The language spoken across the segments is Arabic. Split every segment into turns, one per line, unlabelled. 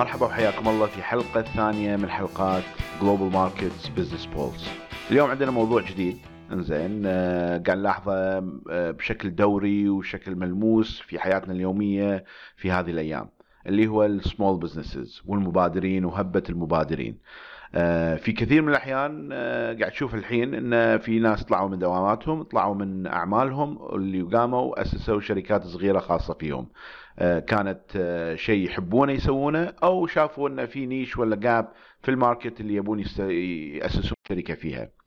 مرحبا وحياكم الله في حلقة ثانية من حلقات Global Markets Business Pulse اليوم عندنا موضوع جديد. إنزين آه، قاعد نلاحظه آه، بشكل دوري وشكل ملموس في حياتنا اليومية في هذه الأيام اللي هو السمول بزنسز والمبادرين وهبة المبادرين. في كثير من الأحيان آه، قاعد تشوف الحين أن في ناس طلعوا من دواماتهم طلعوا من أعمالهم اللي قاموا أسسوا شركات صغيرة خاصة فيهم. آه، كانت آه، شيء يحبونه يسوونه أو شافوا أن في نيش ولا جاب في الماركت اللي يبون يأسسون شركة فيها.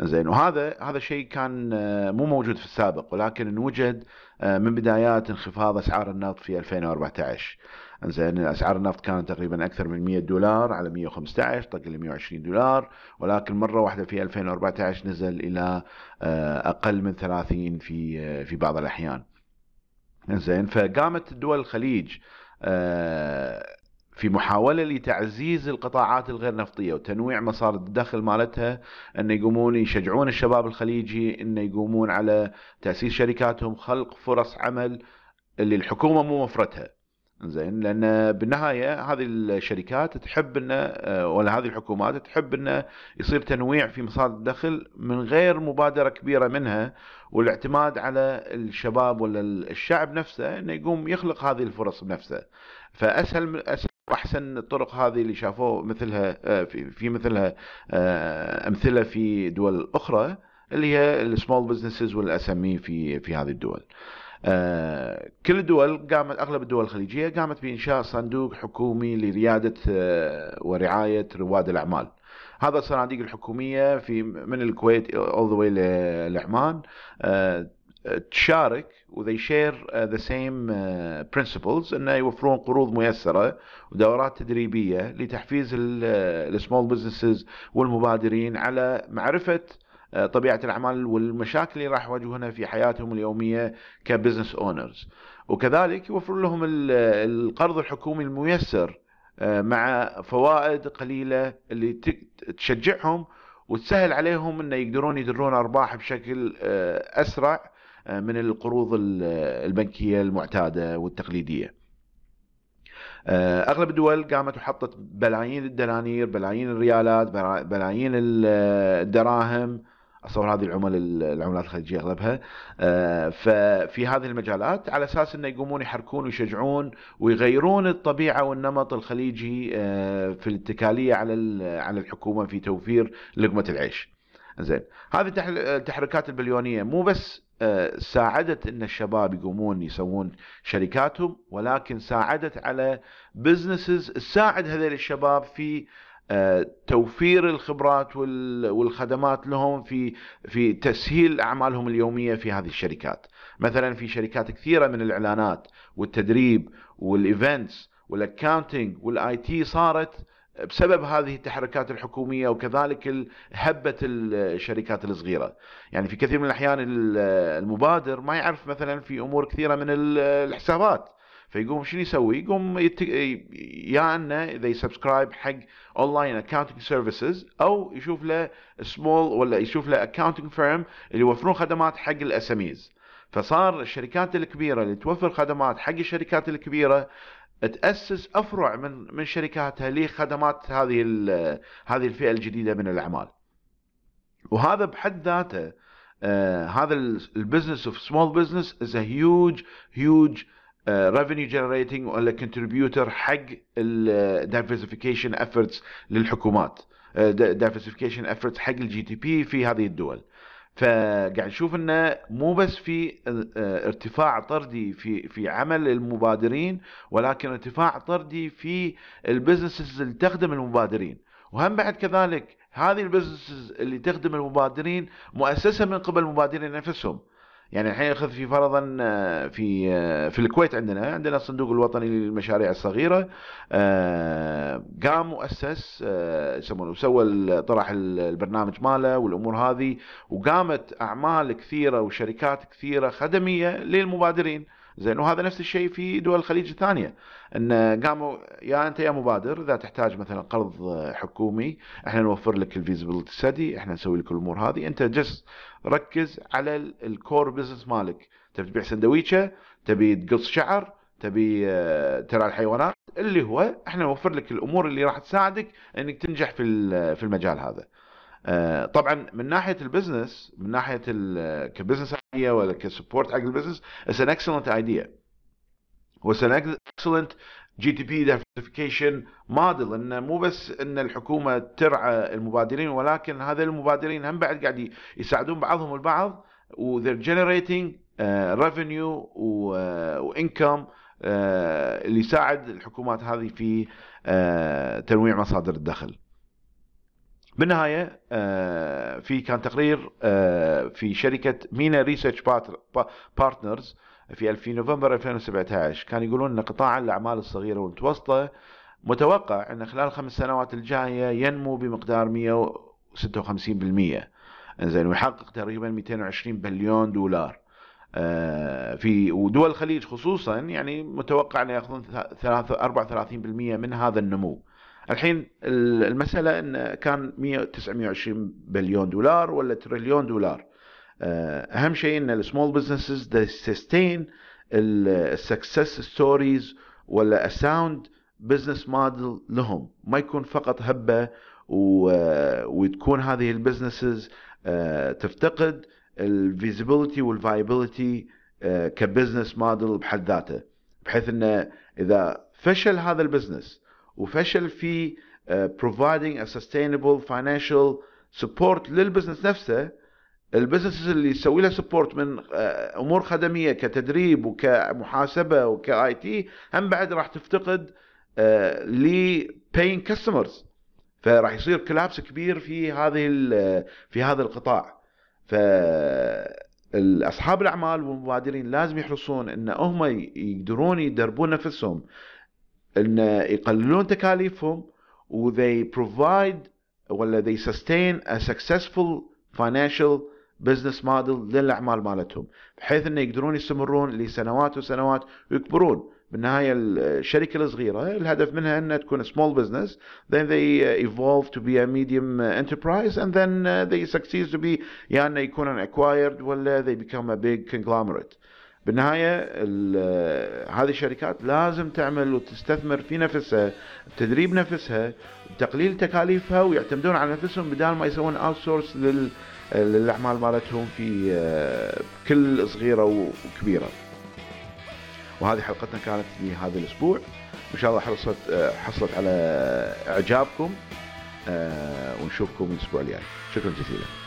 زين. وهذا هذا شيء كان آه، مو موجود في السابق ولكن انوجد آه، من بدايات انخفاض أسعار النفط في 2014 زين أسعار النفط كانت تقريبا أكثر من 100 دولار على 115 طق ل 120 دولار ولكن مرة واحدة في 2014 نزل إلى آه، أقل من 30 في في بعض الأحيان. زين فقامت دول الخليج في محاولة لتعزيز القطاعات الغير نفطية وتنويع مصادر الدخل مالتها أن يقومون يشجعون الشباب الخليجي أن يقومون على تأسيس شركاتهم خلق فرص عمل اللي الحكومة مو مفرتها زين لأن بالنهاية هذه الشركات تحب إن ولا هذه الحكومات تحب انه يصير تنويع في مصادر الدخل من غير مبادرة كبيرة منها والاعتماد على الشباب ولا الشعب نفسه انه يقوم يخلق هذه الفرص بنفسه. فأسهل أسهل وأحسن الطرق هذه اللي شافوه مثلها آه، في مثلها آه، أمثلة في دول أخرى اللي هي ال small businesses وال SME في هذه الدول. آه، كل الدول قامت أغلب الدول الخليجية قامت بإنشاء صندوق حكومي لريادة ورعاية رواد الأعمال. هذا الصناديق الحكومية في من الكويت all the way ل- لعمان آه، تشارك و they share uh, the same uh, principles إنه يوفرون قروض ميسرة ودورات تدريبية لتحفيز ال small businesses والمبادرين على معرفة آه، طبيعة الأعمال والمشاكل اللي راح يواجهونها في حياتهم اليومية ك business owners وكذلك يوفر لهم ال- القرض الحكومي الميسر آه، مع فوائد قليلة اللي تشجعهم وتسهل عليهم إنه يقدرون يدرون أرباح بشكل آه، أسرع من القروض ال- البنكية المعتادة والتقليدية. آه، أغلب الدول قامت وحطت بلايين الدنانير، بلايين الريالات، بلا- بلايين ال- الدراهم أصور هذه العمل العملات الخليجية أغلبها آه، ففي هذه المجالات على أساس إنه يقومون يحركون ويشجعون ويغيرون الطبيعة والنمط الخليجي آه، في الاتكالية على على الحكومة في توفير لقمة العيش. زين هذه التح- التحركات البليونية مو بس آه، ساعدت إن الشباب يقومون يسوون شركاتهم ولكن ساعدت على بزنسز تساعد هذول الشباب في آه، توفير الخبرات وال- والخدمات لهم في في تسهيل أعمالهم اليومية في هذه الشركات. مثلا في شركات كثيرة من الإعلانات والتدريب وال events وال accounting وال IT صارت بسبب هذه التحركات الحكومية وكذلك هبة الشركات الصغيرة. يعني في كثير من الأحيان ال- المبادر ما يعرف مثلا في أمور كثيرة من ال- الحسابات. فيقوم شنو يسوي؟ يقوم يت... يا أنه إذا ي subscribe حق online accounting services أو يشوف له سمول ولا يشوف له accounting firm اللي يوفرون خدمات حق ال SMEs فصار الشركات الكبيرة اللي توفر خدمات حق الشركات الكبيرة تأسس أفرع من من شركاتها لخدمات هذه هذه الفئة الجديدة من الأعمال. وهذا بحد ذاته آه هذا ال business of small business is huge huge revenue generating ولا contributor حق ال diversification efforts للحكومات. آه، diversification efforts حق ال GDP في هذه الدول. فقاعد نشوف إنه مو بس في آه، ارتفاع طردي في في عمل المبادرين ولكن ارتفاع طردي في ال businesses اللي تخدم المبادرين. وهم بعد كذلك هذه ال businesses اللي تخدم المبادرين مؤسسة من قبل المبادرين نفسهم. يعني الحين خذ في فرضا آه، في آه، في الكويت عندنا عندنا الصندوق الوطني للمشاريع الصغيرة آه، قام وأسس يسمونه وسوى ال- طرح ال- البرنامج ماله والأمور هذه وقامت أعمال كثيرة وشركات كثيرة خدمية للمبادرين. زين. وهذا نفس الشيء في دول الخليج الثانية إن قاموا يا أنت يا مبادر إذا تحتاج مثلا قرض حكومي إحنا نوفر لك ال feasibility study إحنا نسوي لك الأمور هذه. أنت just ركز على ال core business مالك. تبي تبيع سندويشة تبي تقص شعر تبي آه، ترعى الحيوانات اللي هو إحنا نوفر لك الأمور اللي راح تساعدك إنك تنجح في في المجال هذا. طبعا من ناحية ال business من ناحية ك business idea ولا ك support حق ال business it's an excellent idea و it's an excellent GDP diversification model انه مو بس إن الحكومة ترعى المبادرين ولكن هذا المبادرين هم بعد قاعد يساعدون بعضهم البعض و they're generating revenue و income اللي يساعد الحكومات هذه في uh, تنويع مصادر الدخل. بالنهاية uh, في كان تقرير uh, في شركة MENA Research Partners في في نوفمبر 2017 كان يقولون إن قطاع الأعمال الصغيرة والمتوسطة متوقع إن خلال الخمس سنوات الجاية ينمو بمقدار 156% إنزين ويحقق تقريبا 220 بليون دولار. آه، في ودول الخليج خصوصا يعني متوقع ان يأخذون 34% من هذا النمو. الحين المسألة إن كان 920 بليون دولار ولا تريليون دولار. آه، أهم شيء إن ال small businesses sustain ال success stories ولا sound business model لهم. ما يكون فقط هبة وتكون هذه ال businesses آه، تفتقد ال feasibility وال viability ك business model بحد ذاته. بحيث انه إذا فشل هذا ال business وفشل في uh, providing a sustainable financial support لل business نفسه. ال business اللي يسوي له support من آه، أمور خدمية كتدريب وكمحاسبة وك IT هم بعد راح تفتقد ل paying customers. فراح يصير كلابس كبير في هذه في هذا القطاع. ف أصحاب الأعمال والمبادرين لازم يحرصون إن هم يقدرون يدربون نفسهم. ان يقللون تكاليفهم و they provide ولا they sustain a successful financial business model للاعمال مالتهم بحيث انه يقدرون يستمرون لسنوات وسنوات ويكبرون بالنهايه الشركة الصغيره الهدف منها انها تكون small business then they evolve to be a medium enterprise and then they succeed to be يعني يكونون acquired ولا they become a big conglomerate بالنهاية هذه الشركات لازم تعمل وتستثمر في نفسها تدريب نفسها تقليل تكاليفها ويعتمدون على نفسهم بدال ما يسوون outsource للأعمال مالتهم في كل صغيرة وكبيرة. وهذه حلقتنا كانت لهذا الأسبوع. وان شاء الله حصلت حصلت على إعجابكم ونشوفكم الأسبوع الجاي. شكرا جزيلا.